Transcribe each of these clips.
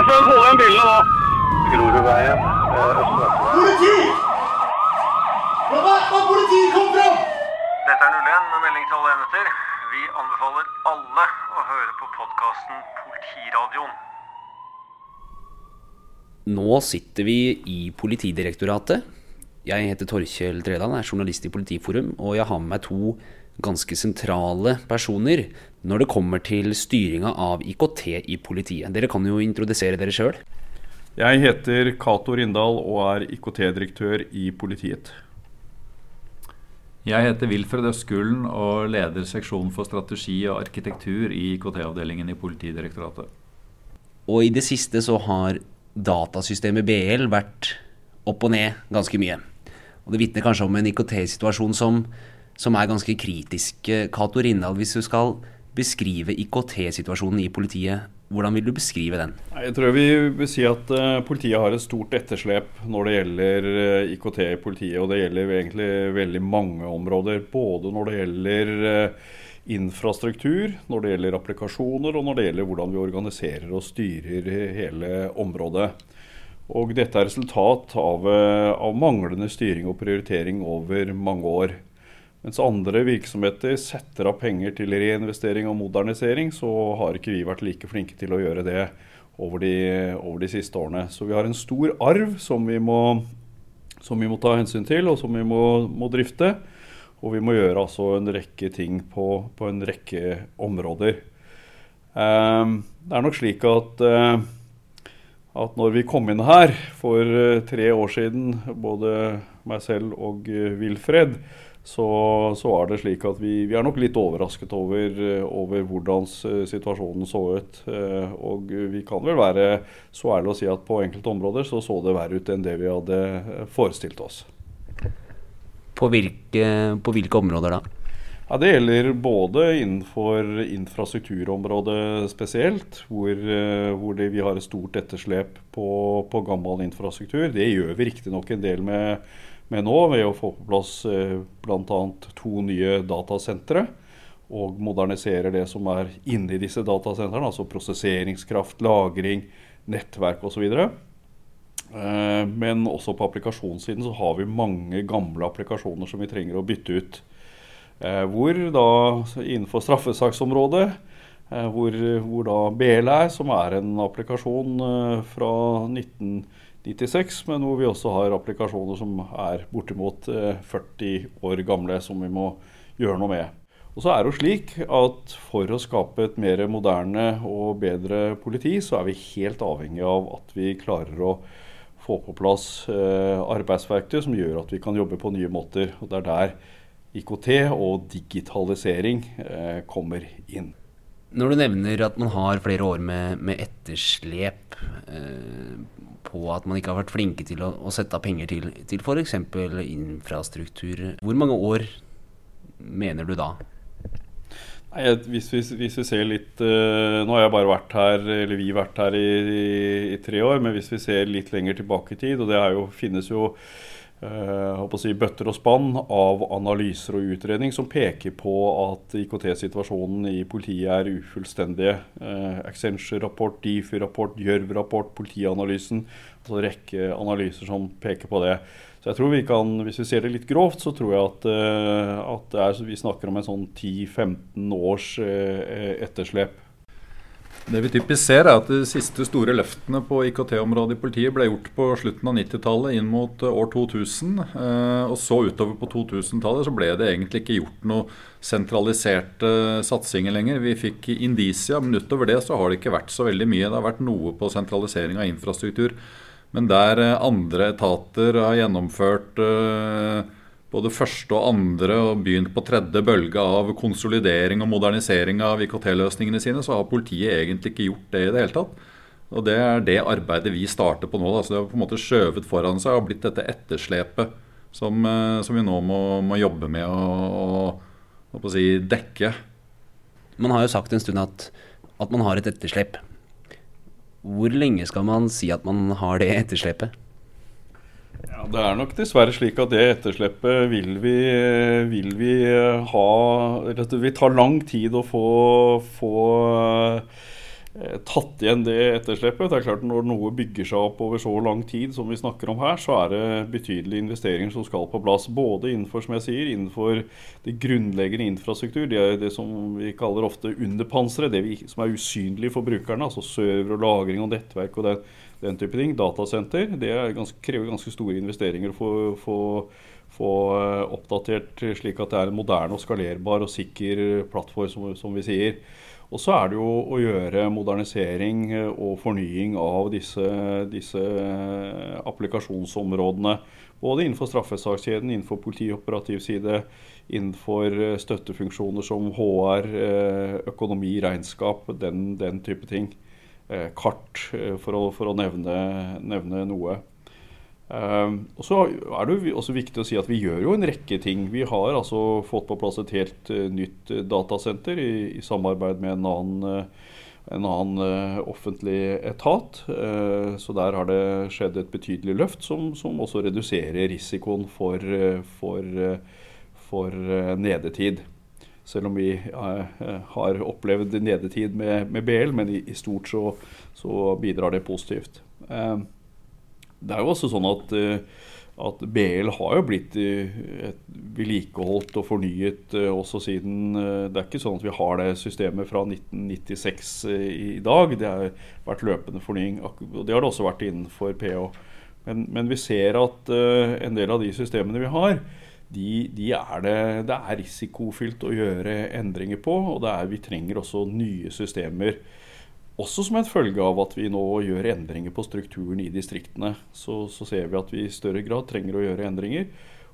Østland, få igjen bilene nå. Grorudveien, Østland. Politi! Bevæpna politiet kom fram! Dette er 01 med melding til alle enheter. Vi anbefaler alle å høre på podkasten Politiradioen. Nå sitter vi i Politidirektoratet. Jeg heter Torkjell Tredal, er journalist i Politiforum, og jeg har med meg to ganske sentrale personer når det kommer til styringa av IKT i politiet. Dere kan jo introdusere dere sjøl. Jeg heter Cato Rindal og er IKT-direktør i politiet. Jeg heter Wilfred Øskullen og leder seksjonen for strategi og arkitektur i IKT-avdelingen i Politidirektoratet. Og i det siste så har datasystemet BL vært opp og ned ganske mye. Og det vitner kanskje om en IKT-situasjon som, som, er ganske kritisk. Cato Rindal, hvis du skal beskrive IKT-situasjonen i politiet, hvordan vil du beskrive den? Jeg tror vi vil si at uh, politiet har et stort etterslep når det gjelder eh, IKT i politiet. Og det gjelder egentlig veldig mange områder. Både når det gjelder uh, infrastruktur, når det gjelder applikasjoner og når det gjelder hvordan vi organiserer og styrer hele området. Og dette er resultat av, av manglende styring og prioritering over mange år. Mens andre virksomheter setter av penger til reinvestering og modernisering, så har ikke vi vært like flinke til å gjøre det over de, over de siste årene. Så vi har en stor arv som vi må, som vi må ta hensyn til, og som vi må, må drifte. Og vi må gjøre altså en rekke ting på, på en rekke områder. Um, det er nok slik at, uh, at når vi kom inn her for uh, tre år siden, både meg selv og uh, Wilfred, så, så, er det slik at vi, vi er nok litt overrasket over, over, hvordan situasjonen så ut. Eh, og vi kan vel være så ærlige å si at på enkelte områder så så det verre ut enn det vi hadde forestilt oss. På hvilke, på hvilke områder da? Ja, Det gjelder både innenfor infrastrukturområdet spesielt, hvor, eh, hvor det, vi har et stort etterslep på, på gammel infrastruktur. Det gjør vi riktignok en del med med nå, ved å få på plass eh, bl.a. to nye datasentre. Og modernisere det som er inni disse datasentrene, altså prosesseringskraft, lagring, nettverk osv. Eh, men også på applikasjonssiden så har vi mange gamle applikasjoner som vi trenger å bytte ut. Eh, hvor da innenfor straffesaksområdet, hvor, hvor, da BL som er en applikasjon fra 1990 96, men hvor vi også har applikasjoner som er bortimot 40 eh, år gamle, som vi må gjøre noe med. Og så er det jo slik at For å skape et mer moderne og bedre politi, så er vi helt avhengig av at vi klarer å få på plass eh, arbeidsverktøy som gjør at vi kan jobbe på nye måter. Og Det er der IKT og digitalisering eh, kommer inn. Når du nevner at man har flere år med, med etterslep eh, på at man ikke har vært flinke til å, å sette av penger til, til f.eks. infrastruktur. Hvor mange år mener du da? Nei, hvis, hvis, hvis, vi, ser litt uh, Nå har jeg bare vært her, eller vi vært her i, i, i, tre år, men hvis vi ser litt lenger tilbake i tid, og det jo, finnes jo si, bøtter og spann av analyser og utredning som peker på at IKT-situasjonen i politiet er ufullstendige. Uh, Accenture-rapport, Difi-rapport, Gjørv-rapport, Politianalysen. Altså en rekke analyser som peker på det. Så jeg tror vi kan, Hvis vi ser det litt grovt, så tror jeg at, uh, at er, vi snakker om en sånn 10-15 års etterslep. Det vi typisk ser, er at de siste store løftene på IKT-området i politiet ble gjort på slutten av 90-tallet inn mot eh, år 2000. Eh, og så utover på 2000-tallet så ble det egentlig ikke gjort noe sentraliserte satsinger lenger. Vi fikk Indisia, men utover det så har det ikke vært så veldig mye. Det har vært noe på sentralisering av infrastruktur. Men der eh, andre etater har gjennomført både første og andre og begynt på tredje bølge av konsolidering og modernisering av IKT-løsningene sine, så har politiet egentlig ikke gjort det i det hele tatt. Og Det er det arbeidet vi starter på nå. Da. Så Det har på en måte skjøvet foran seg og blitt dette etterslepet som, eh, som vi nå må, må, jobbe med å, si, dekke. Man har jo sagt en stund at, at man har et etterslep. Hvor lenge skal man si at man har det etterslepet? Ja, Det er nok dessverre slik at det etterslepet vil vi, vil vi ha Det vil ta lang tid å få, få eh, tatt igjen det etterslepet. Det er klart Når noe bygger seg opp over så lang tid som vi snakker om her, så er det betydelige investeringer som skal på plass. Både innenfor som jeg sier, innenfor det grunnleggende infrastruktur, det er det som vi kaller ofte underpanseret, det vi, som er usynlig for brukerne. Altså server og lagring og nettverk og den, den type ting. Datasenter. Det ganske, krever ganske store investeringer for å få oppdatert slik at det er en moderne og skalerbar og sikker plattform, som, som vi sier. Og så er det jo å gjøre modernisering eh, og fornying av disse, disse eh, applikasjonsområdene. Både innenfor straffesakskjeden, innenfor politioperativ side, innenfor eh, støttefunksjoner som HR, økonomi, regnskap, den, den type ting. Kart, for å, for å nevne, nevne noe. Um, og så er det også viktig å si at vi gjør jo en rekke ting. Vi har altså fått på plass et helt uh, nytt uh, datasenter i, i, samarbeid med en annen, uh, en annen offentlig etat. så der har det skjedd et betydelig løft som, som også reduserer risikoen for, for, for nedetid. Selv om vi har opplevd nedetid med, med BL, men i, i stort så, så, bidrar det positivt. Det er jo også sånn at, eh, at BL har jo blitt eh, vedlikeholdt og fornyet eh, også siden Det er ikke sånn at vi har det systemet fra 1996 i dag. Det har vært løpende fornying. og Det har det også vært innenfor PH. Men, men vi ser at en del av de systemene vi har, de, de er det, det, er risikofylt å gjøre endringer på. Og er, vi trenger også nye systemer også som en følge av at vi nå gjør endringer på strukturen i distriktene. Så, så, ser vi at vi i større grad trenger å gjøre endringer.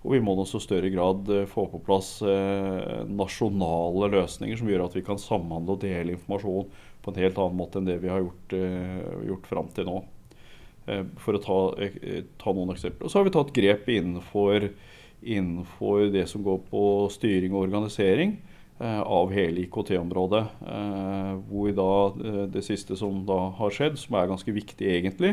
Og vi må også i større grad eh, få på plass eh, nasjonale løsninger som gjør at vi kan samhandle og dele informasjon på en helt annen måte enn det vi har gjort, eh, gjort fram til nå. Eh, for å ta, ta, noen eksempler. Og så har vi tatt grep innenfor, innenfor det som går på styring og organisering. Eh, av hele IKT-området. Eh, hvor da eh, det siste som da har skjedd, som er ganske viktig egentlig,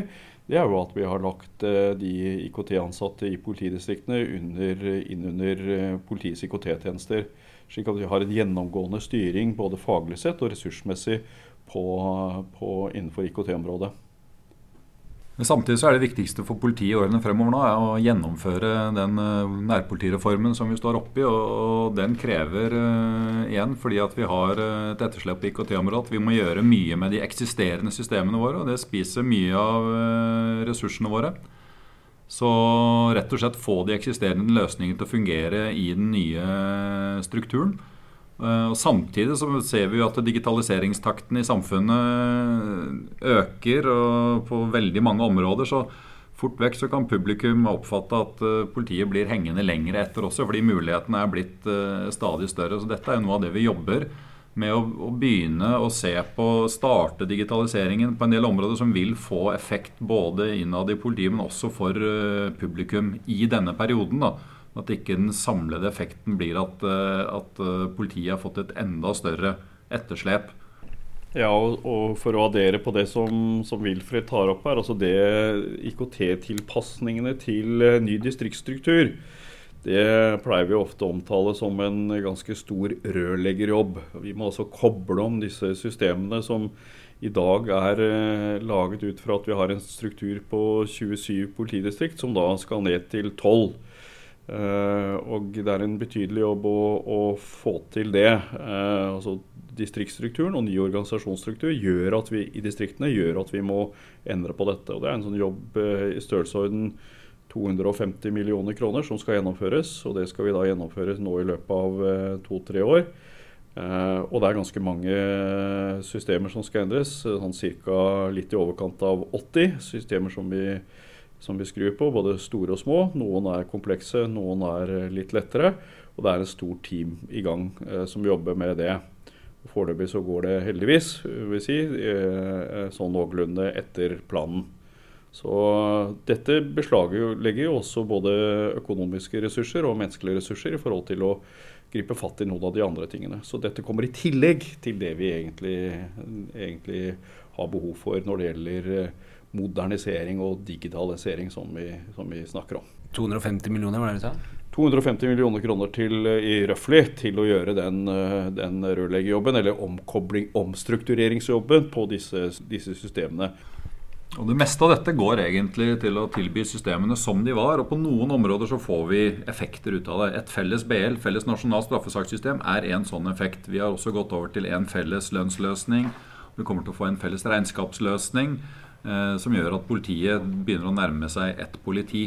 det er jo at vi har lagt de IKT-ansatte i politidistriktene under, inn under politiets IKT-tjenester. Slik at vi har en gjennomgående styring både faglig sett og ressursmessig på, på innenfor IKT-området. Men Samtidig så er det viktigste for politiet i årene fremover nå er å gjennomføre den eh, nærpolitireformen som vi står oppi. Og den krever uh, igjen, fordi at vi har eh, et etterslep på IKT-området, vi må gjøre mye med de eksisterende systemene våre. Og det spiser mye av ressursene våre. Så rett og slett få de eksisterende løsningene til å fungere i den nye strukturen. Eh, og Samtidig så ser vi jo at digitaliseringstakten i samfunnet øker og på veldig mange områder. så Fort vekk så kan publikum oppfatte at eh, politiet blir hengende lenger etter også, fordi mulighetene er blitt eh, stadig større. Så Dette er jo noe av det vi jobber med å, begynne å se på, starte digitaliseringen på en del områder som vil få effekt både innad i politiet, men også for publikum i denne perioden. da. At ikke den samlede effekten blir at, eh, at eh, politiet har fått et enda større etterslep. Ja, og, for å addere på det som, som Wilfred tar opp her, altså det IKT-tilpasningene til eh, ny distriktsstruktur, det pleier vi ofte å omtale som en ganske stor rørleggerjobb. Vi må altså koble om disse systemene som i dag er laget ut fra at vi har en struktur på 27 politidistrikt, som da skal ned til 12. Uh, og det er en betydelig jobb å, å få til det. Uh, altså Distriktsstrukturen og ny organisasjonsstruktur gjør at vi i distriktene gjør at vi må endre på dette. og Det er en sånn jobb uh, i størrelsesorden 250 millioner kroner som skal gjennomføres. og Det skal vi da gjennomføre nå i løpet av to-tre år. og det er ganske mange systemer som skal endres. Sånn cirka litt i overkant av 80 systemer som vi som vi skrur på, både store og små. Noen er komplekse, noen er eh, litt lettere. Og det er et stort team i gang eh, som jobber med det. Foreløpig så går det heldigvis, vil si, eh, sånn noenlunde etter planen. Så dette beslaglegger jo også både økonomiske ressurser og menneskelige ressurser i forhold til å gripe fatt i noen av de andre tingene. Så dette kommer i tillegg til det vi egentlig, egentlig har behov for når det gjelder eh, modernisering og digitalisering som vi, som vi snakker om. 250 millioner, var det du sa? 250 millioner kroner til, i røftlig til å gjøre den, den rørleggerjobben, eller omkobling, omstruktureringsjobben, på disse, disse systemene. Og Det meste av dette går egentlig til å tilby systemene som de var. og På noen områder så får vi effekter ut av det. Et felles BL, felles nasjonalt straffesakssystem, er en sånn effekt. Vi har også gått over til en felles lønnsløsning. Vi kommer til å få en felles regnskapsløsning eh, som gjør at politiet begynner å nærme seg ett politi.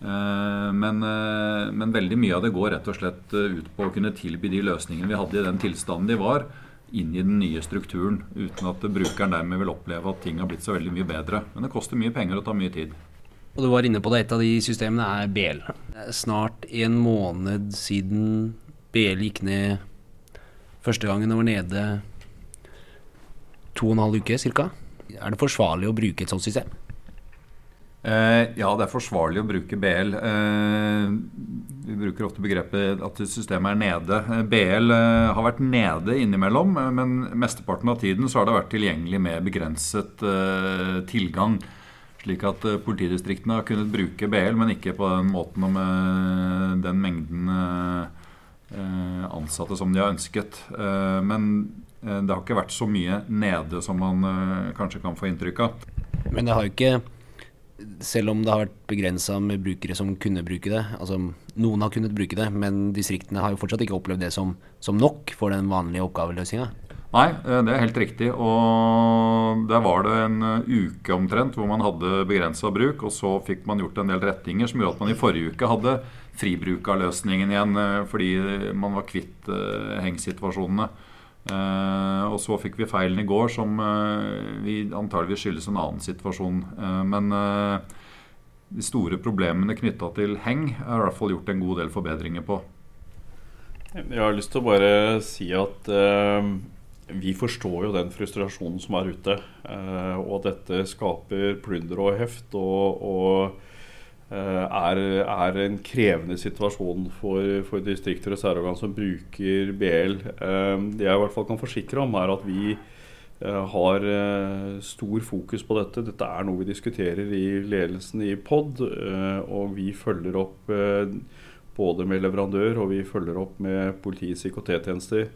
Eh, men, eh, men veldig mye av det går rett og slett eh, ut på å kunne tilby de løsningene vi hadde i den tilstanden de var inn i den nye strukturen, uten at brukeren dermed vil oppleve at ting har blitt så veldig mye bedre. Men det koster mye penger og tar mye tid. Og du var inne på det, et av de systemene er BL. Det er snart en måned siden BL gikk ned første gangen og var nede to og en halv uke ca. Er det forsvarlig å bruke et sånt system? Eh, ja, det er forsvarlig å bruke BL. Eh, vi bruker ofte begrepet at systemet er nede. Eh, BL har vært nede innimellom, men mesteparten av tiden så har det vært tilgjengelig med begrenset tilgang. Slik at politidistriktene har kunnet bruke BL, men ikke på den måten og med den mengden ansatte som de har ønsket. Men det har ikke vært så mye nede som man kanskje kan få inntrykk av. Men det har jo ikke selv om det har vært begrensa med brukere som kunne bruke det. Altså, noen har kunnet bruke det, men distriktene har jo fortsatt ikke opplevd det som, som nok for den vanlige oppgaveløsninga. Nei, eh, det er helt riktig. Og der var det en eh, uke omtrent hvor man hadde begrensa bruk. Og så fikk man gjort en del rettinger som gjorde at man i forrige uke hadde fribruk av løsningen igjen eh, fordi man var kvitt hengsituasjonene. Uh, og så fikk vi feilen i går, som uh, vi antageligvis skyldes en annen situasjon. Uh, men de store problemene knytta til heng har i hvert fall gjort en god del forbedringer på. Jeg har lyst til å bare si at vi forstår jo den frustrasjonen som er ute. og at dette skaper plunder og heft. og, og Eh, er, er, en krevende situasjon for, for distrikter og særorgan som bruker BL. Eh, det jeg i hvert fall kan forsikre om, er at vi eh, har stor fokus på dette. Dette er noe vi diskuterer i ledelsen i POD, og vi følger opp både med leverandør og vi følger opp med politiets IKT-tjenester.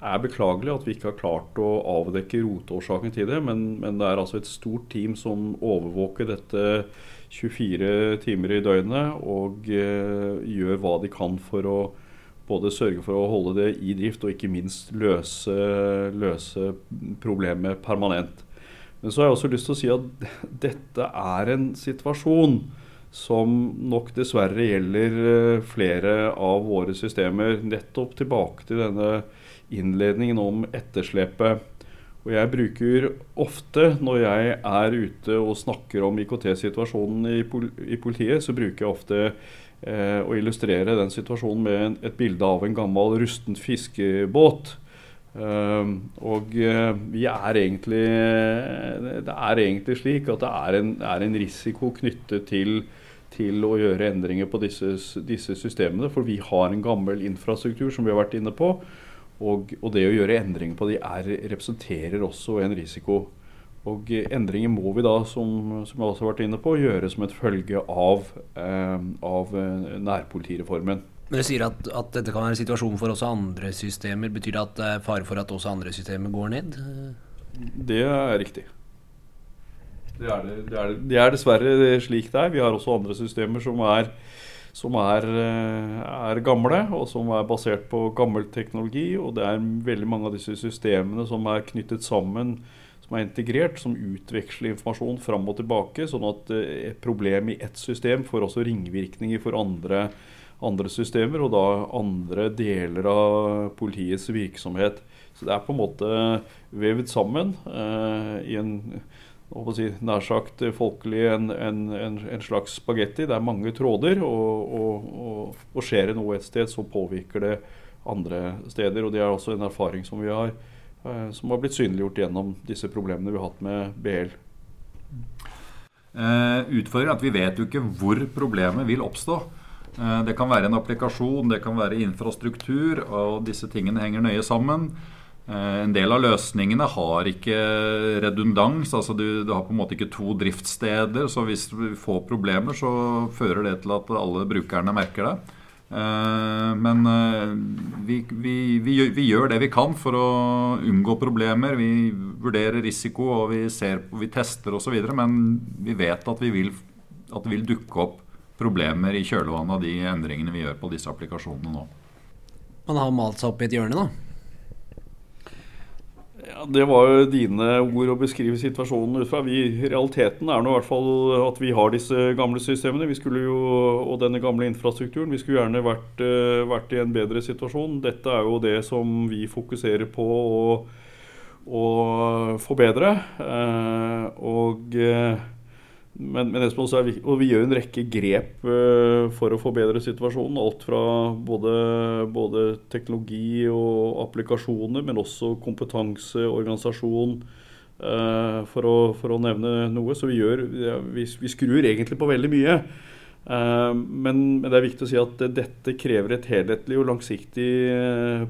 Det er beklagelig at vi ikke har klart å avdekke roteårsaken til det, men, men det er altså et stort team som overvåker dette 24 timer i døgnet og eh, gjør hva de kan for å både sørge for å holde det i drift og ikke minst løse, løse problemet permanent. Men så har jeg også lyst til å si at dette er en situasjon som nok dessverre gjelder eh, flere av våre systemer. Nettopp tilbake til denne innledningen om etterslepet og jeg bruker ofte, når jeg er ute og snakker om IKT-situasjonen i, i, politiet, så bruker jeg ofte eh, å illustrere den situasjonen med en, et bilde av en gammel rustent fiskebåt. Uh, og uh, vi er egentlig Det er egentlig slik at det er en, er en risiko knyttet til, til, å gjøre endringer på disse, disse systemene. For vi har en gammel infrastruktur som vi har vært inne på. Og, og, det å gjøre endringer på de er, representerer også en risiko. Og endringer må vi da, som, som, jeg også har vært inne på, gjøre som et følge av, eh, av eh, nærpolitireformen. Når du sier at, at, dette kan være en situasjon for også andre systemer, betyr det at det er fare for at også andre systemer går ned? Det er riktig. Det er, det, det, er, det er dessverre slik det er. Vi har også andre systemer som er som er, eh, er, gamle, og som er basert på gammel teknologi. Og det er veldig mange av disse systemene som er knyttet sammen, som er integrert, som utveksler informasjon fram og tilbake. Sånn at eh, et problem i ett system får også ringvirkninger for andre, andre systemer, og da andre deler av politiets virksomhet. Så det er på en måte vevd sammen eh, i en si, nær sagt folkelig en, en, en, en, slags spagetti. Det er mange tråder, og, og, og, og, skjer det noe et sted, så påvirker det andre steder. og Det er også en erfaring som, vi har, eh, som har blitt synliggjort gjennom disse problemene vi har hatt med BL. Eh, utfordringen at vi vet jo ikke hvor problemet vil oppstå. Eh, det kan være en applikasjon, det kan være infrastruktur, og disse tingene henger nøye sammen. Eh, en del av løsningene har ikke redundans. altså du, du, har på en måte ikke to driftssteder. Så hvis du får problemer, så fører det til at alle brukerne merker det. Eh, men eh, vi, vi, vi, vi, gjør, det vi kan for å unngå problemer. Vi vurderer risiko og vi, ser, vi tester osv. Men vi vet at, vil, at det vil dukke opp problemer i kjølvannet av de endringene vi gjør på disse applikasjonene nå. Man har malt seg opp i et hjørne, da? Ja, Det var jo dine ord å beskrive situasjonen ut fra. Realiteten er nå i hvert fall at vi har disse gamle systemene vi jo, og denne gamle infrastrukturen. Vi skulle gjerne vært, uh, vært i en bedre situasjon. Dette er jo det som vi fokuserer på å, å forbedre. Uh, og uh, men, men, viktig, og vi gjør en rekke grep uh, for å forbedre situasjonen. Alt fra både, både, teknologi og applikasjoner, men også kompetanse, organisasjon, uh, for, å, for, å, nevne noe. Så vi, gjør, vi, vi skrur egentlig på veldig mye. Uh, men, men, det er viktig å si at dette krever et helhetlig og langsiktig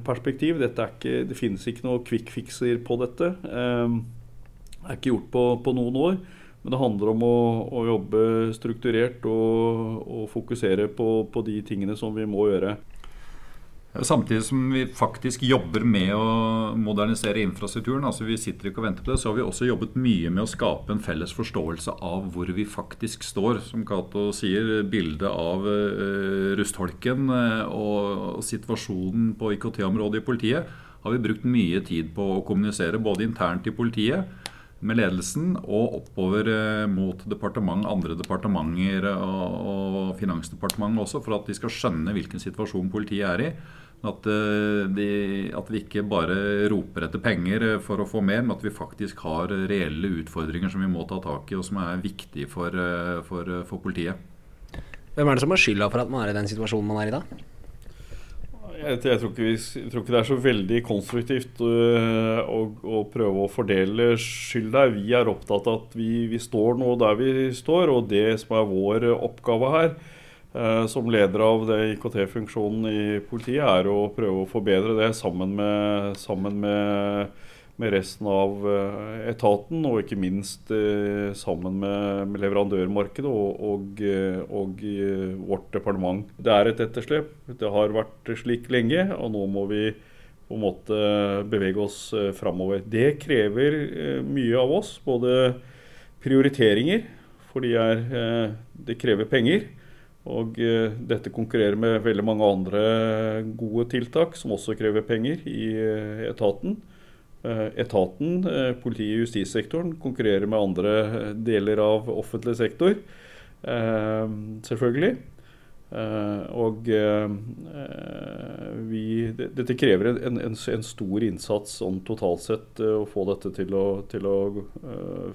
perspektiv. Ikke, det finnes ikke noe quick fixer på dette. det er ikke gjort på, på noen år. Men det handler om å, å jobbe strukturert og, og fokusere på, på, de tingene som vi må gjøre. Samtidig som vi faktisk jobber med å modernisere infrastrukturen, altså vi sitter ikke og venter på det, så har vi også jobbet mye med å skape en felles forståelse av hvor vi faktisk står. Som Cato sier, bildet av uh, rustholken og, og situasjonen på IKT-området i politiet har vi brukt mye tid på å kommunisere, både internt i politiet med ledelsen og oppover eh, mot departement, andre departementer og, og Finansdepartementet også, for at de skal skjønne hvilken situasjon politiet er i. At, eh, de, at, vi ikke bare roper etter penger eh, for å få mer, men at vi faktisk har reelle utfordringer som vi må ta tak i, og som er viktige for, for, for politiet. Hvem er det som har skylda for at man er i den situasjonen man er i da? Jeg, jeg, tror vi, jeg, tror ikke det er så veldig konstruktivt uh, å, å, prøve å fordele skyld der. Vi er opptatt av at vi, vi, står nå der vi står, og det som er vår oppgave her uh, som leder av IKT-funksjonen i politiet, er å prøve å forbedre det sammen med, sammen med med resten av eh, etaten, og ikke minst eh, sammen med, leverandørmarkedet og, og, eh, og, vårt departement. Det er et etterslep. Det har vært slik lenge, og nå må vi på en måte bevege oss framover. Det krever mye av oss, både prioriteringer, for de er, det krever penger. Og dette konkurrerer med veldig mange andre gode tiltak som også krever penger i etaten. Eh, etaten, politi- politiet og justissektoren, konkurrerer med andre eh, deler av offentlig sektor. Selvfølgelig. Og vi, dette krever en, en, en, stor innsats sånn totalt sett å få dette til å, til å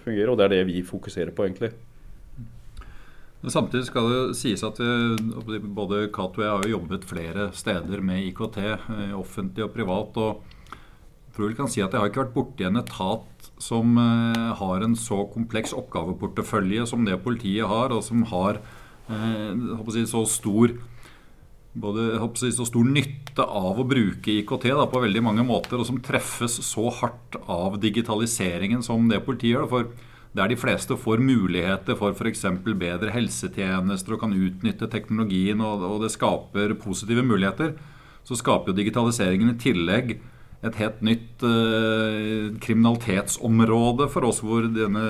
fungere, og det er det vi fokuserer på, egentlig. Samtidig skal det sies at både Cato og jeg har jobbet flere steder med IKT, offentlig og privat. og tror jeg kan si at jeg har ikke vært borti en etat som uh, har en så kompleks oppgaveportefølje som det politiet har, og som har uh, si, så stor både si, så stor nytte av å bruke IKT da, på veldig mange måter, og som treffes så hardt av digitaliseringen som det politiet gjør. For der de fleste får muligheter for f.eks. bedre helsetjenester og kan utnytte teknologien, og, og det skaper positive muligheter, så skaper jo digitaliseringen i tillegg et helt nytt eh, kriminalitetsområde for oss, hvor denne,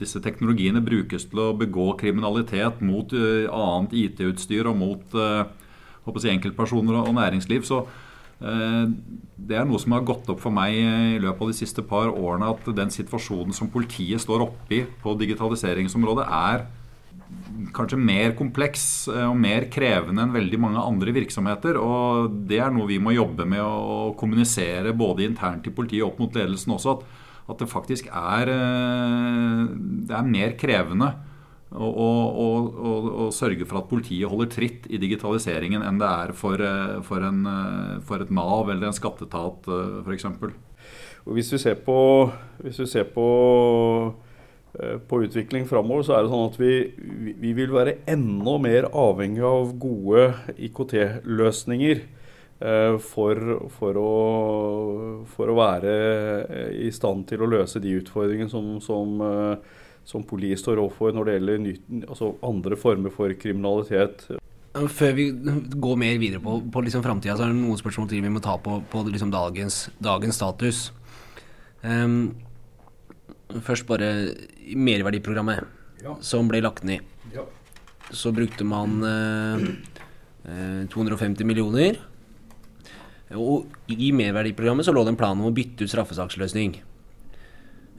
disse teknologiene brukes til å begå kriminalitet mot eh, annet IT-utstyr og mot uh, si enkeltpersoner og, og, næringsliv. Så det er noe som har gått opp for meg i løpet av de siste par årene, at den situasjonen som politiet står oppi på digitaliseringsområdet, er kanskje mer kompleks eh, og mer krevende enn veldig mange andre virksomheter. Og det er noe vi må jobbe med å kommunisere både internt i politiet opp mot ledelsen også. At, at det faktisk er, eh, det er mer krevende å, å, å, å, sørge for at politiet holder tritt i digitaliseringen enn det er for, eh, for, en, for et Nav eller en skattetat f.eks. Hvis du ser på, hvis vi ser på på utvikling framover, så er det sånn at vi, vi, vil være enda mer avhengig av gode IKT-løsninger eh, for, for, å, for, å, være eh, i stand til å løse de utfordringene som, som, som politiet står overfor når det gjelder ny, altså andre former for kriminalitet. Før vi går mer videre på, på liksom framtida, så er det noen spørsmål til vi må ta på, på liksom dagens, dagens status. Um, først bare merverdiprogrammet, Ja. som ble lagt ned. Ja. Så brukte man eh, eh, 250 millioner. Og i merverdiprogrammet så lå det en plan om å bytte ut straffesaksløsning.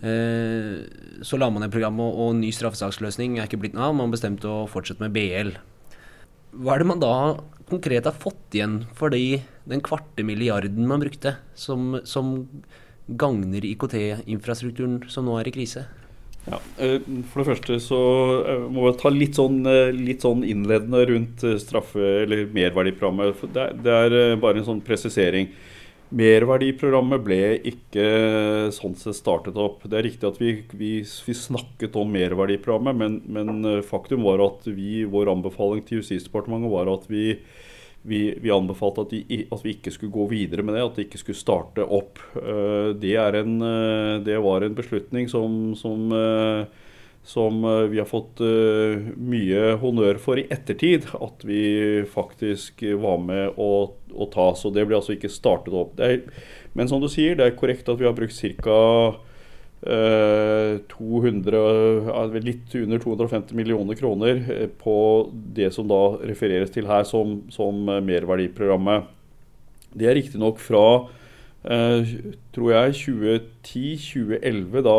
Eh, så la man ned programmet, og, og ny straffesaksløsning er ikke blitt noe av. Man bestemte å fortsette med BL. Hva er det man da konkret har fått igjen for de, den kvarte milliarden man brukte, som, som gagner IKT-infrastrukturen som nå er i krise? Ja, eh, For det første så eh, må vi ta litt sånn, eh, litt sånn innledende rundt straffe- eller merverdiprogrammet. Det, er- bare en sånn presisering. Merverdiprogrammet ble ikke sånn sett startet opp. Det er riktig at vi, vi, vi snakket om merverdiprogrammet, men, men faktum var at vi, vår anbefaling til Justisdepartementet var at vi, vi, vi anbefalte at, de, at vi ikke skulle gå videre med det, at det ikke skulle starte opp. Eh, Det, en, eh, det var en beslutning som, som, eh, som vi har fått mye honnør for i ettertid. At vi faktisk var med å, å ta. Så det ble altså ikke startet opp. Er, men som du sier, det er korrekt at vi har brukt ca. Eh, 200, litt under 250 millioner kroner eh, på det som da refereres til her som, som eh, merverdiprogrammet. Det er riktignok fra eh, tror jeg 2010-2011, da,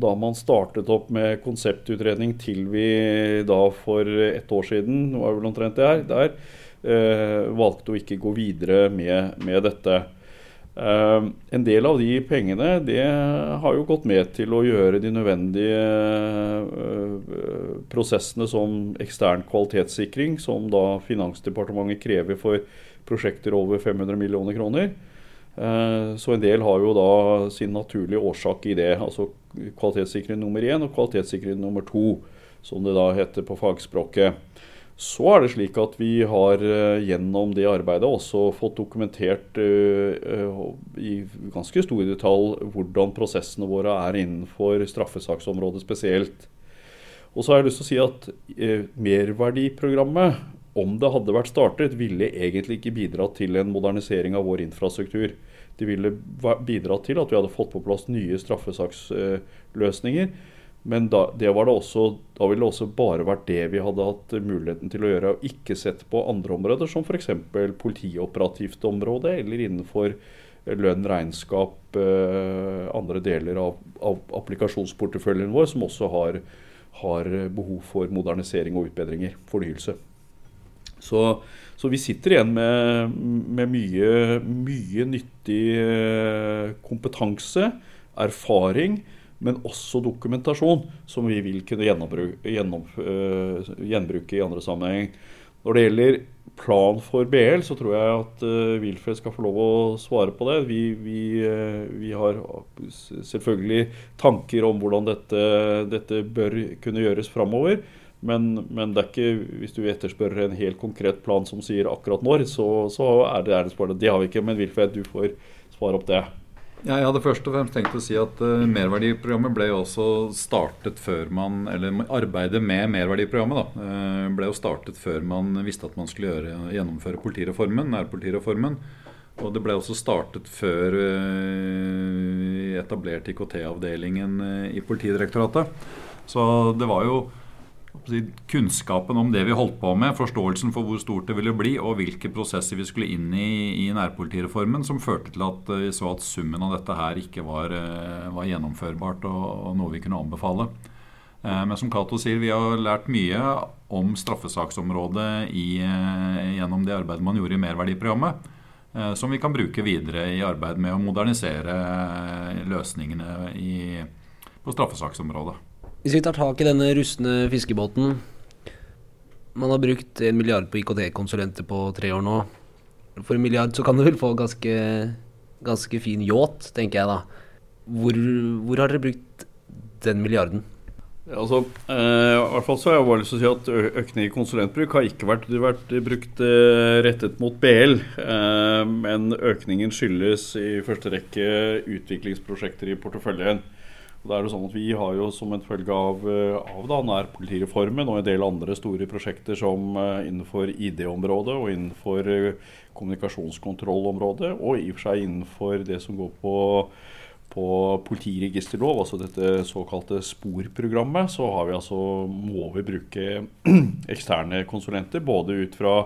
da man startet opp med konseptutredning, til vi da for ett år siden, det vel omtrent det her, der, eh, valgte å ikke gå videre med, med dette. Eh, en del av de pengene det har jo gått med til å gjøre de nødvendige eh, prosessene som ekstern kvalitetssikring, som da Finansdepartementet krever for prosjekter over 500 millioner kroner. Eh, Så en del har jo da sin naturlige årsak i det. Altså kvalitetssikring nummer én og kvalitetssikring nummer to, som det da heter på fagspråket. Så er det slik at vi har eh, gjennom det arbeidet også fått dokumentert eh, eh, i ganske stor detalj hvordan prosessene våre er innenfor straffesaksområdet spesielt. Og så har jeg lyst til å si at merverdiprogrammet, om det hadde vært startet, ville egentlig ikke bidratt til en modernisering av vår infrastruktur. Det ville bidratt til at vi hadde fått på plass nye straffesaksløsninger. Men da, det var det også, da ville det også bare vært det vi hadde hatt muligheten til å gjøre, og ikke sett på andre områder, som f.eks. politioperativt område, eller innenfor lønn, regnskap, eh, andre deler av, av applikasjonsporteføljen vår, som også har, har behov for modernisering og utbedringer, fornyelse. Så, så vi sitter igjen med, med mye, mye nyttig eh, kompetanse, erfaring, men også dokumentasjon som vi vil kunne gjennombru- gjennom, uh, gjenbruke i andre sammenheng. Når det gjelder plan for BL, så tror jeg at uh, Wilfred skal få lov å svare på det. Vi, vi, uh, vi har selvfølgelig tanker om hvordan dette, dette bør kunne gjøres framover. Men, men det er ikke, hvis du etterspør en helt konkret plan som sier akkurat når, så, så er det, er det. Det har vi ikke. Men Wilfred, du får svare opp det. Jeg hadde først og fremst tenkt å si at uh, merverdiprogrammet ble jo også startet før man Eller arbeidet med merverdiprogrammet da, uh, ble jo startet før man visste at man skulle gjøre, gjennomføre politireformen, nærpolitireformen. Og det ble også startet før uh, etablerte IKT-avdelingen i Politidirektoratet. Så det var jo kunnskapen om det vi holdt på med, forståelsen for hvor stort det ville bli, og hvilke prosesser vi skulle inn i i nærpolitireformen, som førte til at eh, vi så at summen av dette her ikke var, eh, var gjennomførbart og, og noe vi kunne anbefale. Eh, Men som Cato sier, vi har lært mye om straffesaksområdet i, gjennom det arbeidet man gjorde i merverdiprogrammet, som vi kan bruke videre i arbeid med å modernisere løsningene i, på straffesaksområdet. Hvis vi tar tak i denne rustne fiskebåten Man har brukt en milliard på IKT-konsulenter på tre år nå. For en milliard så kan du vel få ganske, ganske fin yacht, tenker jeg da. Hvor, hvor har dere brukt den milliarden? Altså, eh, i hvert fall så har jeg bare lyst til å si at økning i konsulentbruk har ikke vært, vært brukt eh, rettet mot BL. Eh, men økningen skyldes i første rekke utviklingsprosjekter i porteføljen. Det er det sånn at Vi har jo som en følge av, eh, av da, nærpolitireformen og en del andre store prosjekter som uh, innenfor ID-området og innenfor uh, kommunikasjonskontrollområdet, og i og for seg innenfor det som går på, på politiregisterlov, altså dette såkalte SPOR-programmet, så vi altså, må vi bruke eksterne konsulenter. Både ut fra,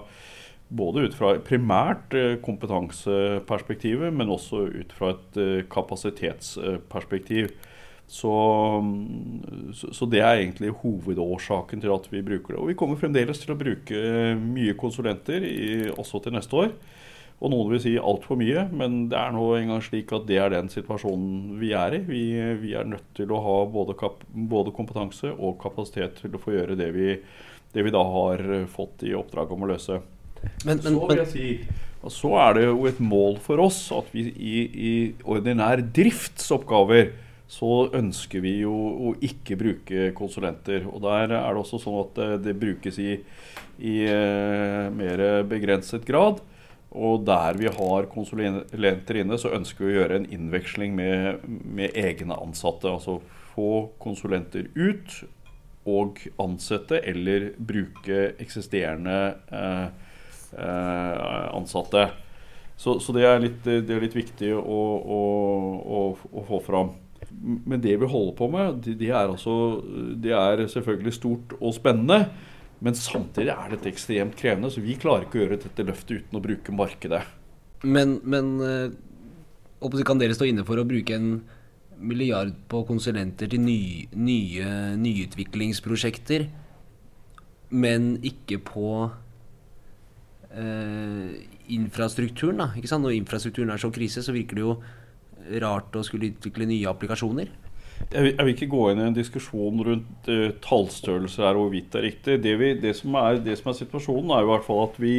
både ut fra primært kompetanseperspektivet, men også ut fra et kapasitetsperspektiv. Så, så, det er egentlig hovedårsaken til at vi bruker det. Og vi kommer fremdeles til å bruke mye konsulenter i, også til neste år. Og noen vil si altfor mye, men det er nå engang slik at det er den situasjonen vi er i. Vi, vi er nødt til å ha både, kap, både, kompetanse og kapasitet til å få gjøre det vi, det vi da har fått i oppdrag om å løse. Men, men, så vil jeg si og så er det jo et mål for oss at vi i, i ordinær driftsoppgaver så ønsker vi jo å ikke bruke konsulenter. Og der er det også sånn at det, det brukes i, i uh, mer begrenset grad. Og der vi har konsulenter inne, så ønsker vi å gjøre en innveksling med, med egne ansatte. Altså få konsulenter ut og ansette eller bruke eksisterende uh, uh, ansatte. Så, så det, er litt, det, er litt, viktig å, å, å, å få fram. Men det vi holder på med, det, det, er altså, det er selvfølgelig stort og spennende. Men samtidig er dette ekstremt krevende, så vi klarer ikke å gjøre dette løftet uten å bruke markedet. Men, men eh, kan dere stå inne for å bruke en milliard på konsulenter til nye, nye nyutviklingsprosjekter, men ikke på eh, infrastrukturen? da, ikke sant? Når infrastrukturen er så krise, så virker det jo rart å skulle utvikle nye applikasjoner? Jeg vil, jeg vil ikke gå inn i en diskusjon rundt uh, tallstørrelser her og hvorvidt det er riktig. Det, vi, det, som er, det, som er, situasjonen, er jo i hvert fall at vi,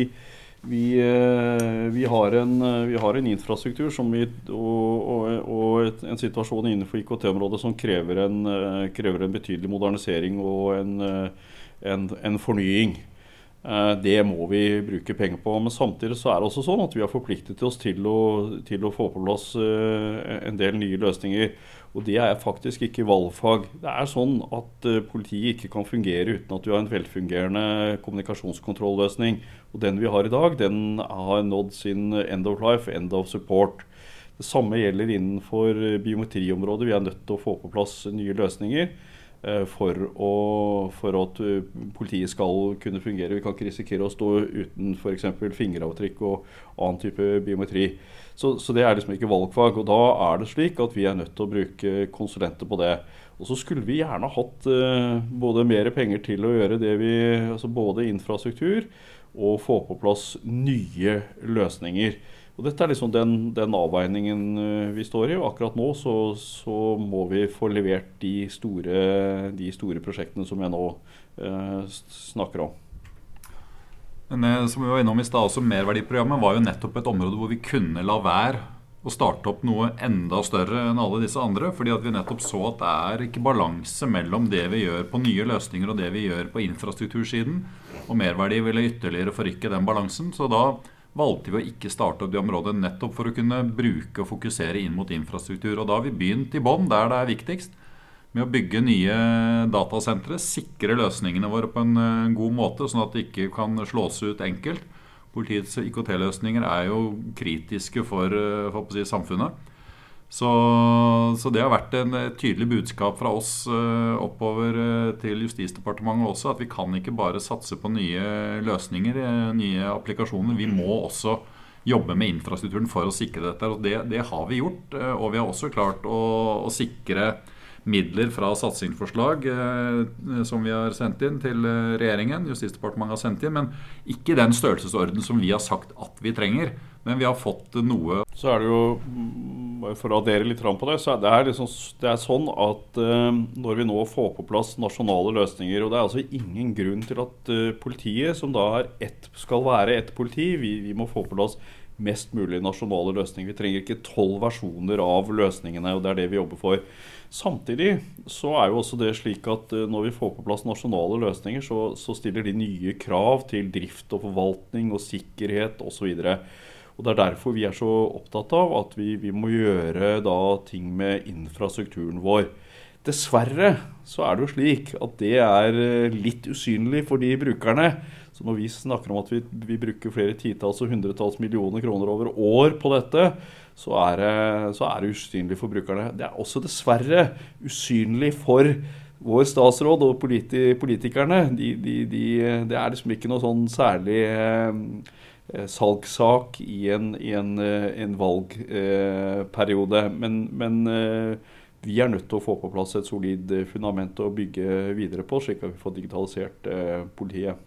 vi, uh, vi, har, en, uh, har, en, infrastruktur og, og, og en situasjon innenfor IKT-området som krever en, krever en, betydelig modernisering og en, en fornying. Eh, det må vi bruke penger på. Men samtidig så er det også sånn at vi har forpliktet oss til å, til å få på plass eh, en del nye løsninger. Og det er faktisk ikke valgfag. Det er sånn at eh, politiet ikke kan fungere uten at du har en velfungerende kommunikasjonskontrolløsning. Og den vi har i dag, den har nådd sin end of life, end of support. Det samme gjelder innenfor biometriområdet. Vi er nødt til å få på plass nye løsninger. Eh, for, å, for, at eh, politiet skal kunne fungere. Vi kan ikke risikere å stå uten f.eks. fingeravtrykk og annen type biometri. Så, så, det er liksom ikke valgfag. og Da er det slik at vi er nødt til å bruke konsulenter på det. Og så skulle vi gjerne hatt uh, både mer penger til å gjøre det vi altså Både infrastruktur og få på plass nye løsninger. Og Dette er liksom den, den, avveiningen eh, vi står i. og Akkurat nå så, så må vi få levert de store, de store prosjektene som jeg nå eh, snakker om. Men det, som vi var innom i sted, også Merverdiprogrammet var jo nettopp et område hvor vi kunne la være å starte opp noe enda større enn alle disse andre. fordi at vi nettopp så at det er ikke balanse mellom det vi gjør på nye løsninger og det vi gjør på infrastruktursiden. Og merverdi ville ytterligere forrykke den balansen. Så da valgte vi å ikke starte opp de områdene nettopp for å kunne bruke og fokusere inn mot infrastruktur. Og da har vi begynt i bånn, der det er viktigst, med å bygge nye datasentre. Sikre løsningene våre på en eh, god måte, sånn at det ikke kan slås ut enkelt. Politiets IKT-løsninger er jo kritiske for, eh, for si, samfunnet. Så, så, det har vært en tydelig budskap fra oss uh, oppover uh, til Justisdepartementet også, at vi kan ikke bare satse på nye løsninger, uh, nye applikasjoner. Vi må også jobbe med infrastrukturen for å sikre dette. og Det, det har vi gjort. og vi har også klart å, å sikre midler fra satsingsforslag som vi har sendt inn til regjeringen. Justisdepartementet har sendt inn, men ikke den størrelsesorden som vi har sagt at vi trenger. Men vi har fått noe Så er det jo, for å addere litt fram på det, så er det, liksom, det er sånn at uh, når vi nå får på plass nasjonale løsninger Og det er altså ingen grunn til at uh, politiet, som da ett, skal være ett politi, vi, vi, må få på plass mest mulig nasjonale løsninger. Vi trenger ikke tolv versjoner av løsningene, og det er det vi jobber for. Samtidig så er jo også det slik at uh, når vi får på plass nasjonale løsninger, så, så stiller de nye krav til drift og forvaltning og sikkerhet osv. Og, så Og Det er derfor vi er så opptatt av at vi, vi må gjøre da ting med infrastrukturen vår. Dessverre så er det jo slik at det er eh, litt usynlig for de brukerne. Så når vi snakker om at vi, vi bruker flere titalls og hundretalls millioner kroner over år på dette, så er, det, så er det usynlig for brukerne. Det er også dessverre usynlig for vår statsråd og politi politikerne. De, de, de, det er liksom ikke noe sånn særlig eh, salgssak i en, i en, eh, en valgperiode. Eh, men, men eh, vi er nødt til å få på plass et solid fundament å bygge videre på, slik at vi får digitalisert eh, politiet.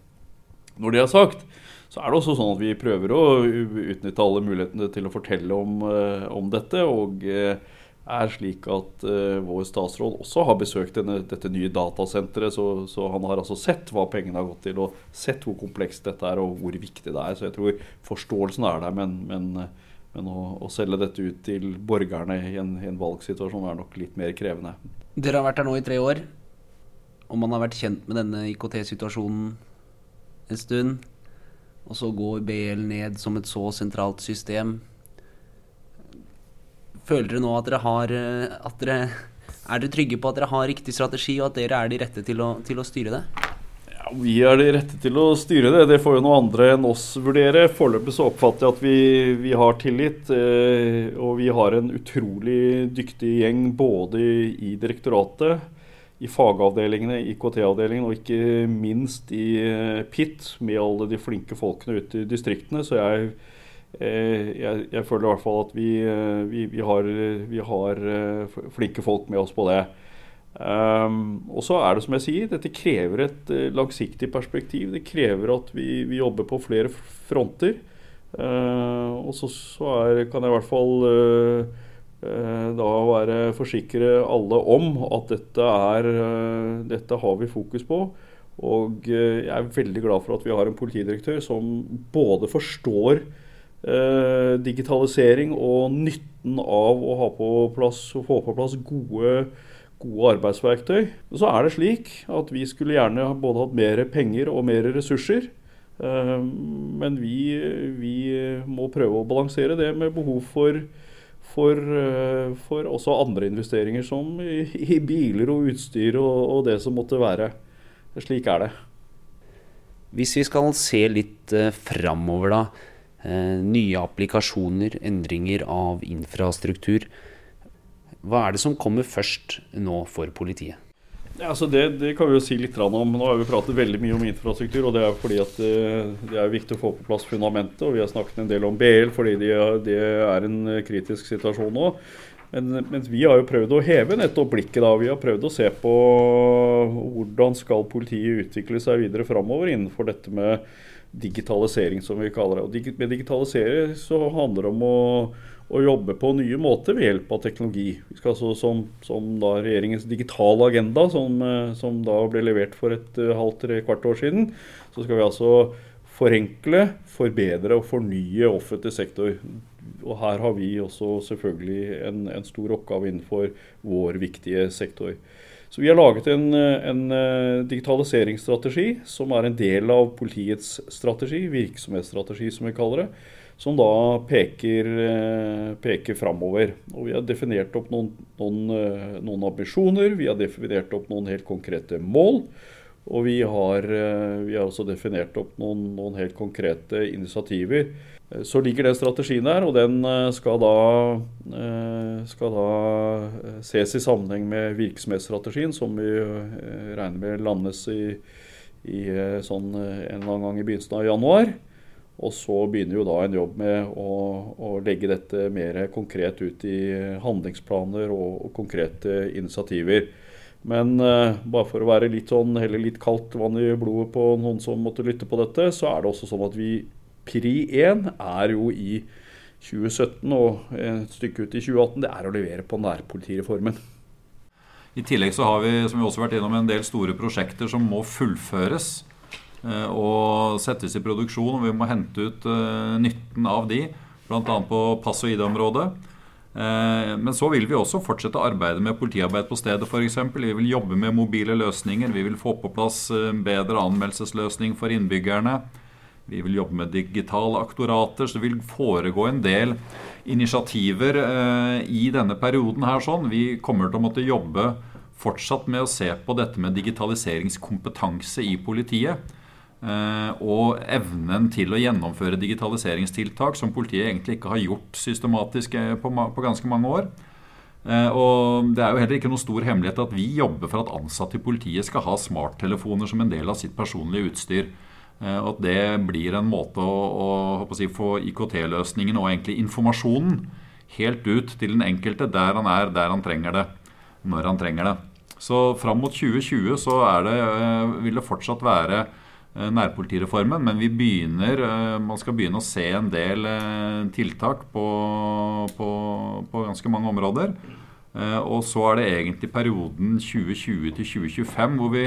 Når det er sagt, så er det også sånn at vi prøver å utnytte alle mulighetene til å fortelle om, eh, om dette. og eh, er slik at uh, vår statsråd også har besøkt denne, dette nye datasenteret. Så, så, han har altså sett hva pengene har gått til, og sett hvor komplekst dette er og hvor viktig det er. Så jeg tror forståelsen er der, men, men, men å, å, selge dette ut til borgerne i en, i en, valgsituasjon er nok litt mer krevende. Dere har vært her nå i tre år, og man har vært kjent med denne IKT-situasjonen en stund. Og så går BL ned som et så sentralt system. Føler dere nå at dere har eh, at dere, Er dere trygge på at dere har riktig strategi, og at dere er de rette til å, til å styre det? Ja, Vi er de rette til å styre det. Det får jo noen andre enn oss vurdere. Foreløpig så oppfatter jeg at vi, vi har tillit. Eh, og vi har en utrolig dyktig gjeng både i direktoratet i fagavdelingene, IKT-avdelingen og ikke minst i eh, PIT, med alle de flinke folkene ute i distriktene. Så jeg, jeg, jeg føler i hvert fall at vi, eh, vi, vi, har, vi, har, flinke folk med oss på det. Um, og så er det som jeg sier, dette krever et langsiktig perspektiv. Det krever at vi, jobber på flere fronter. Uh, og så, så er, kan jeg i hvert fall uh, uh, da være forsikre alle om at dette, er, eh, dette har vi fokus på. Og eh, jeg er veldig glad for at vi har en politidirektør som både forstår eh, digitalisering og nytten av å på plass, få på plass gode, gode arbeidsverktøy. Så er det slik at vi skulle gjerne både hatt mer penger og mer ressurser. Eh, men vi, vi må prøve å balansere det med behov for for, eh, for, også andre investeringer, som i, i biler og utstyr og, og, det som måtte være. Slik er det. Hvis vi skal se litt eh, framover, da. Eh, nye applikasjoner, endringer av infrastruktur. Hva er det som kommer først nå for politiet? Ja, altså det, det, kan vi jo si litt om. Nå har vi pratet veldig mye om infrastruktur. og Det er fordi at eh, det er viktig å få på plass fundamentet. og Vi har snakket en del om BL fordi det de er en eh, kritisk situasjon nå. Men, men, vi har jo prøvd å heve nettopp blikket. da, Vi har prøvd å se på hvordan skal politiet utvikle seg videre framover innenfor dette med digitalisering, som vi kaller det. Og med digitalisering så handler det om å å jobbe på nye måter ved hjelp av teknologi. Vi skal altså Som, som da regjeringens digitale agenda, som, eh, som, da ble levert for et uh, halvt tre kvart år siden, så skal vi altså forenkle, forbedre og fornye offentlig sektor. Og her har vi også selvfølgelig en, en stor oppgave innenfor vår viktige sektor. Så Vi har laget en, en, eh, digitaliseringsstrategi som er en del av politiets strategi, virksomhetsstrategi som vi kaller det som da peker, eh, peker framover. Og vi har definert opp noen, noen, eh, noen, ambisjoner, vi har definert opp noen helt konkrete mål. Og vi har, vi har også definert opp noen, noen, helt konkrete initiativer. Så ligger den strategien der, og den skal da, skal da ses i sammenheng med virksomhetsstrategien, som vi regner med landes i, i sånn en eller annen gang i begynnelsen av januar. Og så begynner jo da en jobb med å, å legge dette mer konkret ut i handlingsplaner og, og konkrete initiativer. Men uh, bare for å være litt sånn, heller litt kaldt vann i blodet på noen som måtte lytte på dette, så er det også sånn at vi Pri 1 er jo i 2017 og et stykke ut i 2018. Det er å levere på nærpolitireformen. I tillegg så har vi som vi også har vært innom, en del store prosjekter som må fullføres. Eh, og settes i produksjon. og Vi må hente ut eh, nytten av de, bl.a. på pass- og ID-området. Eh, men så vil vi også fortsette arbeidet med politiarbeid på stedet f.eks. Vi vil jobbe med mobile løsninger. Vi vil få på plass bedre anmeldelsesløsning for innbyggerne. Vi vil jobbe med digitale aktorater. Så det vil foregå en del initiativer eh, i denne perioden her. sånn. Vi kommer til å måtte jobbe fortsatt med å se på dette med digitaliseringskompetanse i politiet. Eh, og evnen til å gjennomføre digitaliseringstiltak som politiet egentlig ikke har gjort systematisk eh, på, på ganske mange år. Eh, og Det er jo heller ikke noen stor hemmelighet at vi jobber for at ansatte i politiet skal ha smarttelefoner som en del av sitt personlige utstyr. Og at det blir en måte å, å si, få IKT-løsningen og egentlig informasjonen helt ut til den enkelte der han er, der han trenger det, når han trenger det. Så fram mot 2020 så det, vil det fortsatt være Eh, nærpolitireformen, men vi begynner, eh, man skal begynne å se en del eh, tiltak på, på, på ganske mange områder. Og så er det egentlig perioden 2020 til 2025 hvor vi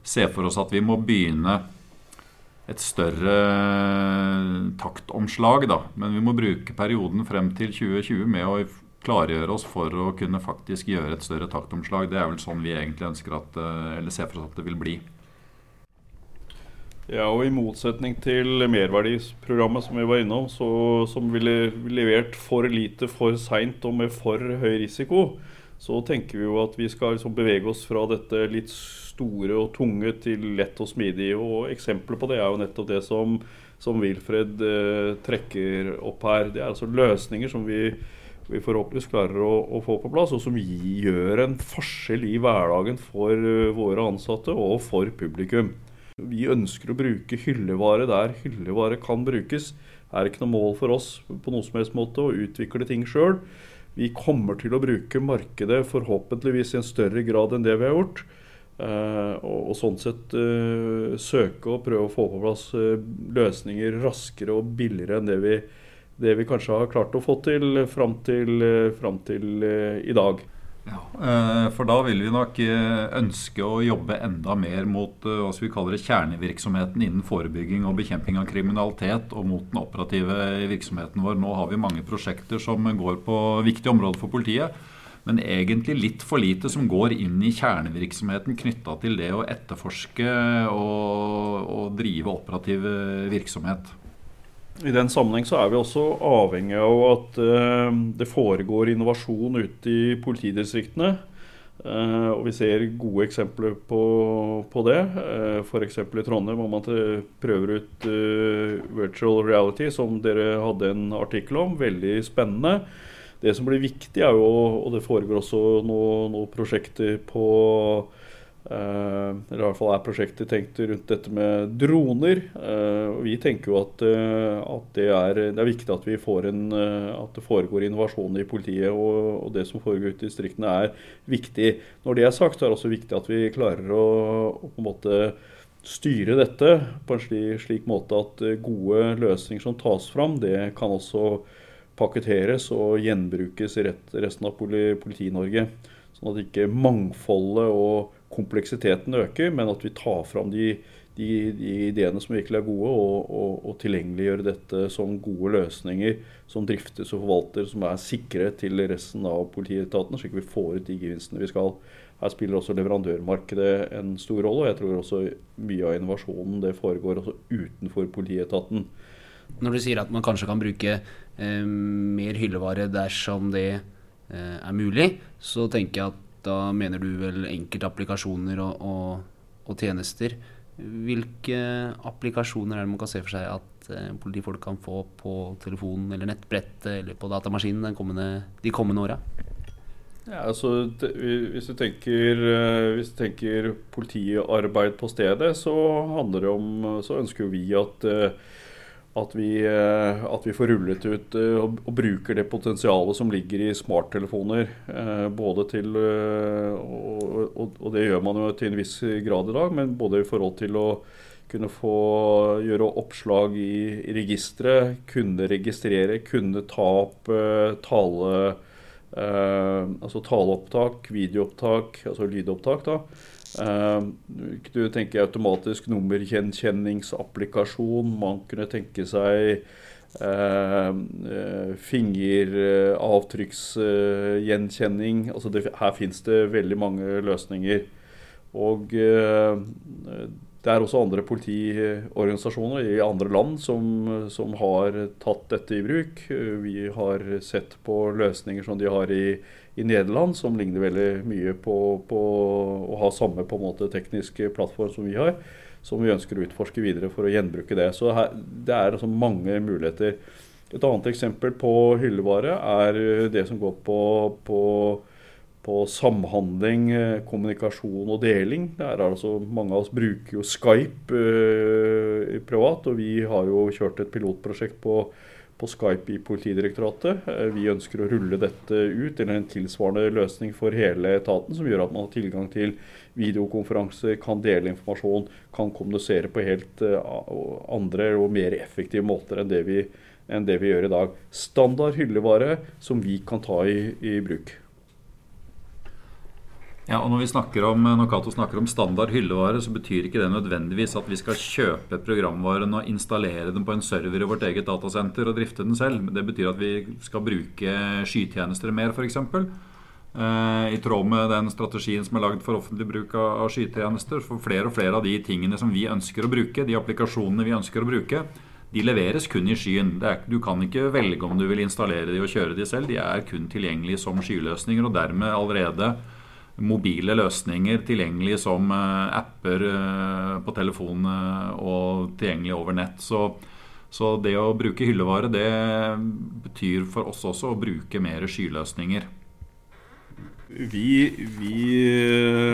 ser for oss at vi må begynne et større taktomslag. Da. Men vi må bruke perioden frem til 2020 med å klargjøre oss for å kunne faktisk gjøre et større taktomslag. Det er vel sånn vi egentlig ønsker at, eller ser for oss at det vil bli. Ja, og I motsetning til merverdisprogrammet som vi var innom, så, som ville levert for lite for seint og med for høy risiko, så tenker vi jo at vi skal liksom bevege oss fra dette litt store og tunge til lett og smidig. og Eksempler på det er jo nettopp det som, som Wilfred eh, trekker opp her. Det er altså løsninger som vi, vi forhåpentligvis klarer å, å, få på plass, og som gjør en forskjell i hverdagen for uh, våre ansatte og for publikum. Vi ønsker å bruke hyllevare der hyllevare kan brukes. Det er ikke noe mål for oss på noen som helst måte å utvikle ting sjøl. Vi kommer til å bruke markedet forhåpentligvis i en større grad enn det vi har gjort. Uh, og, sånn sett uh, søke og prøve å få på plass uh, løsninger raskere og billigere enn det vi, det vi kanskje har klart å få til fram til, fram til i dag. Ja, eh, For da vil vi nok eh, ønske å jobbe enda mer mot eh, hva vi kaller det, kjernevirksomheten innen forebygging og bekjemping av kriminalitet, og mot den operative virksomheten vår. Nå har vi mange prosjekter som går på viktige områder for politiet. Men egentlig litt for lite som går inn i kjernevirksomheten knytta til det å etterforske og, og drive operativ virksomhet. I den sammenheng så er vi også avhengig av at uh, det foregår innovasjon ute i politidistriktene. Uh, og vi ser gode eksempler på, på det. F.eks. i Trondheim hvor man prøver ut virtual reality, som dere hadde en artikkel om. Veldig spennende. Det som blir viktig, er jo, og det foregår også noen noe prosjekter på Uh, eller i hvert fall er prosjektet tenkt rundt dette med droner. og vi tenker jo at, uh, at det, er, det, er, viktig at, vi får en, at det foregår innovasjon i politiet. Og, og, det som foregår ute i distriktene er viktig. Når det er sagt, så er det også viktig at vi klarer å, å på en måte styre dette på en slik, slik måte at gode løsninger som tas fram, det kan også pakketteres og gjenbrukes i resten av Politi-Norge. Sånn at ikke mangfoldet og kompleksiteten øker, men at vi tar fram de, de, de ideene som virkelig er gode, og, og, og tilgjengeliggjør dette som gode løsninger som driftes og forvalter, som er sikre til resten av politietaten, slik at vi får ut de gevinstene vi skal. Her spiller også leverandørmarkedet en stor rolle, og jeg tror også mye av innovasjonen det foregår også utenfor politietaten. Når du sier at man kanskje kan bruke eh, mer hyllevare dersom det eh, er mulig, så tenker jeg at da mener du vel enkelte applikasjoner og, og, og, tjenester. Hvilke applikasjoner er det man kan se for seg at eh, politifolk kan få på telefonen eller nettbrettet eller på datamaskinen kommende, de kommende åra? Ja, altså, hvis, du tenker, eh, hvis du tenker politiarbeid på stedet, så handler det om Så ønsker vi at eh, at vi, eh, at vi, får rullet ut eh, og, bruker det potensialet som ligger i smarttelefoner. Eh, både til og, og, og, det gjør man jo til en viss grad i dag, men både i forhold til å kunne få gjøre oppslag i, i registeret, kunne registrere, kunne ta opp tale altså taleopptak, videoopptak, altså lydopptak. da. Uh, du tenker automatisk nummergjenkjenningsapplikasjon. Man kunne tenke seg uh, fingeravtrykksgjenkjenning. altså det, her finnes det veldig mange løsninger. Og det er også andre politiorganisasjoner i andre land som, som, har tatt dette i bruk. Vi har sett på løsninger som de har i, i Nederland, som ligner veldig mye på, på å ha samme måte tekniske plattform som vi har. Som vi ønsker å utforske videre for å gjenbruke det. Så det er altså mange muligheter. Et annet eksempel på hyllevare er det som går på, på på samhandling, eh, kommunikasjon og deling. Altså, mange av oss bruker jo Skype eh, privat, og vi har jo kjørt et pilotprosjekt på, på Skype i Politidirektoratet. Uh, vi ønsker å rulle dette ut, eller en tilsvarende løsning for hele etaten, som gjør at man har tilgang til videokonferanser, kan dele informasjon, kan kommunisere på helt eh, andre og mer effektive måter enn det, vi, enn det vi gjør i dag. Standard hyllevare som vi kan ta i, i bruk. Ja, og Når vi snakker om, når Kato snakker om standard hyllevare, så betyr ikke det nødvendigvis at vi skal kjøpe programvaren og installere den på en server i vårt eget datasenter og drifte den selv. Det betyr at vi skal bruke skytjenester mer, f.eks. Eh, I tråd med den strategien som er lagd for offentlig bruk av skytjenester. For flere og flere av de tingene som vi ønsker å bruke, de applikasjonene vi ønsker å bruke, de leveres kun i skyen. Er, du kan ikke velge om du vil installere de og kjøre de selv. De er kun tilgjengelige som skyløsninger, og dermed allerede mobile løsninger tilgjengelig som eh, apper eh, på telefonen og tilgjengelig over nett. Så, så, det å bruke hyllevare, det betyr for oss også å bruke mer skyløsninger. Vi, vi,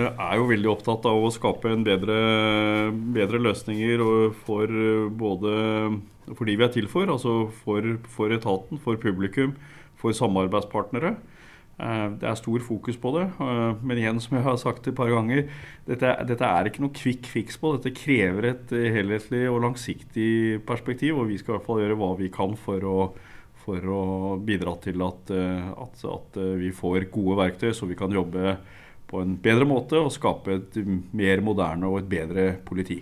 er jo veldig opptatt av å skape en bedre, bedre løsninger for både for de vi er til for, altså for, for etaten, for publikum, for samarbeidspartnere. Eh, det er stor fokus på det. Eh, men igjen, som jeg har sagt et par ganger, dette, dette er ikke noe quick fix på. Dette krever et eh, helhetlig og langsiktig perspektiv. Og vi skal i hvert fall gjøre hva vi kan for å, for å bidra til at, at, at, vi får gode verktøy, så vi kan jobbe på en bedre måte og skape et mer moderne og et bedre politi.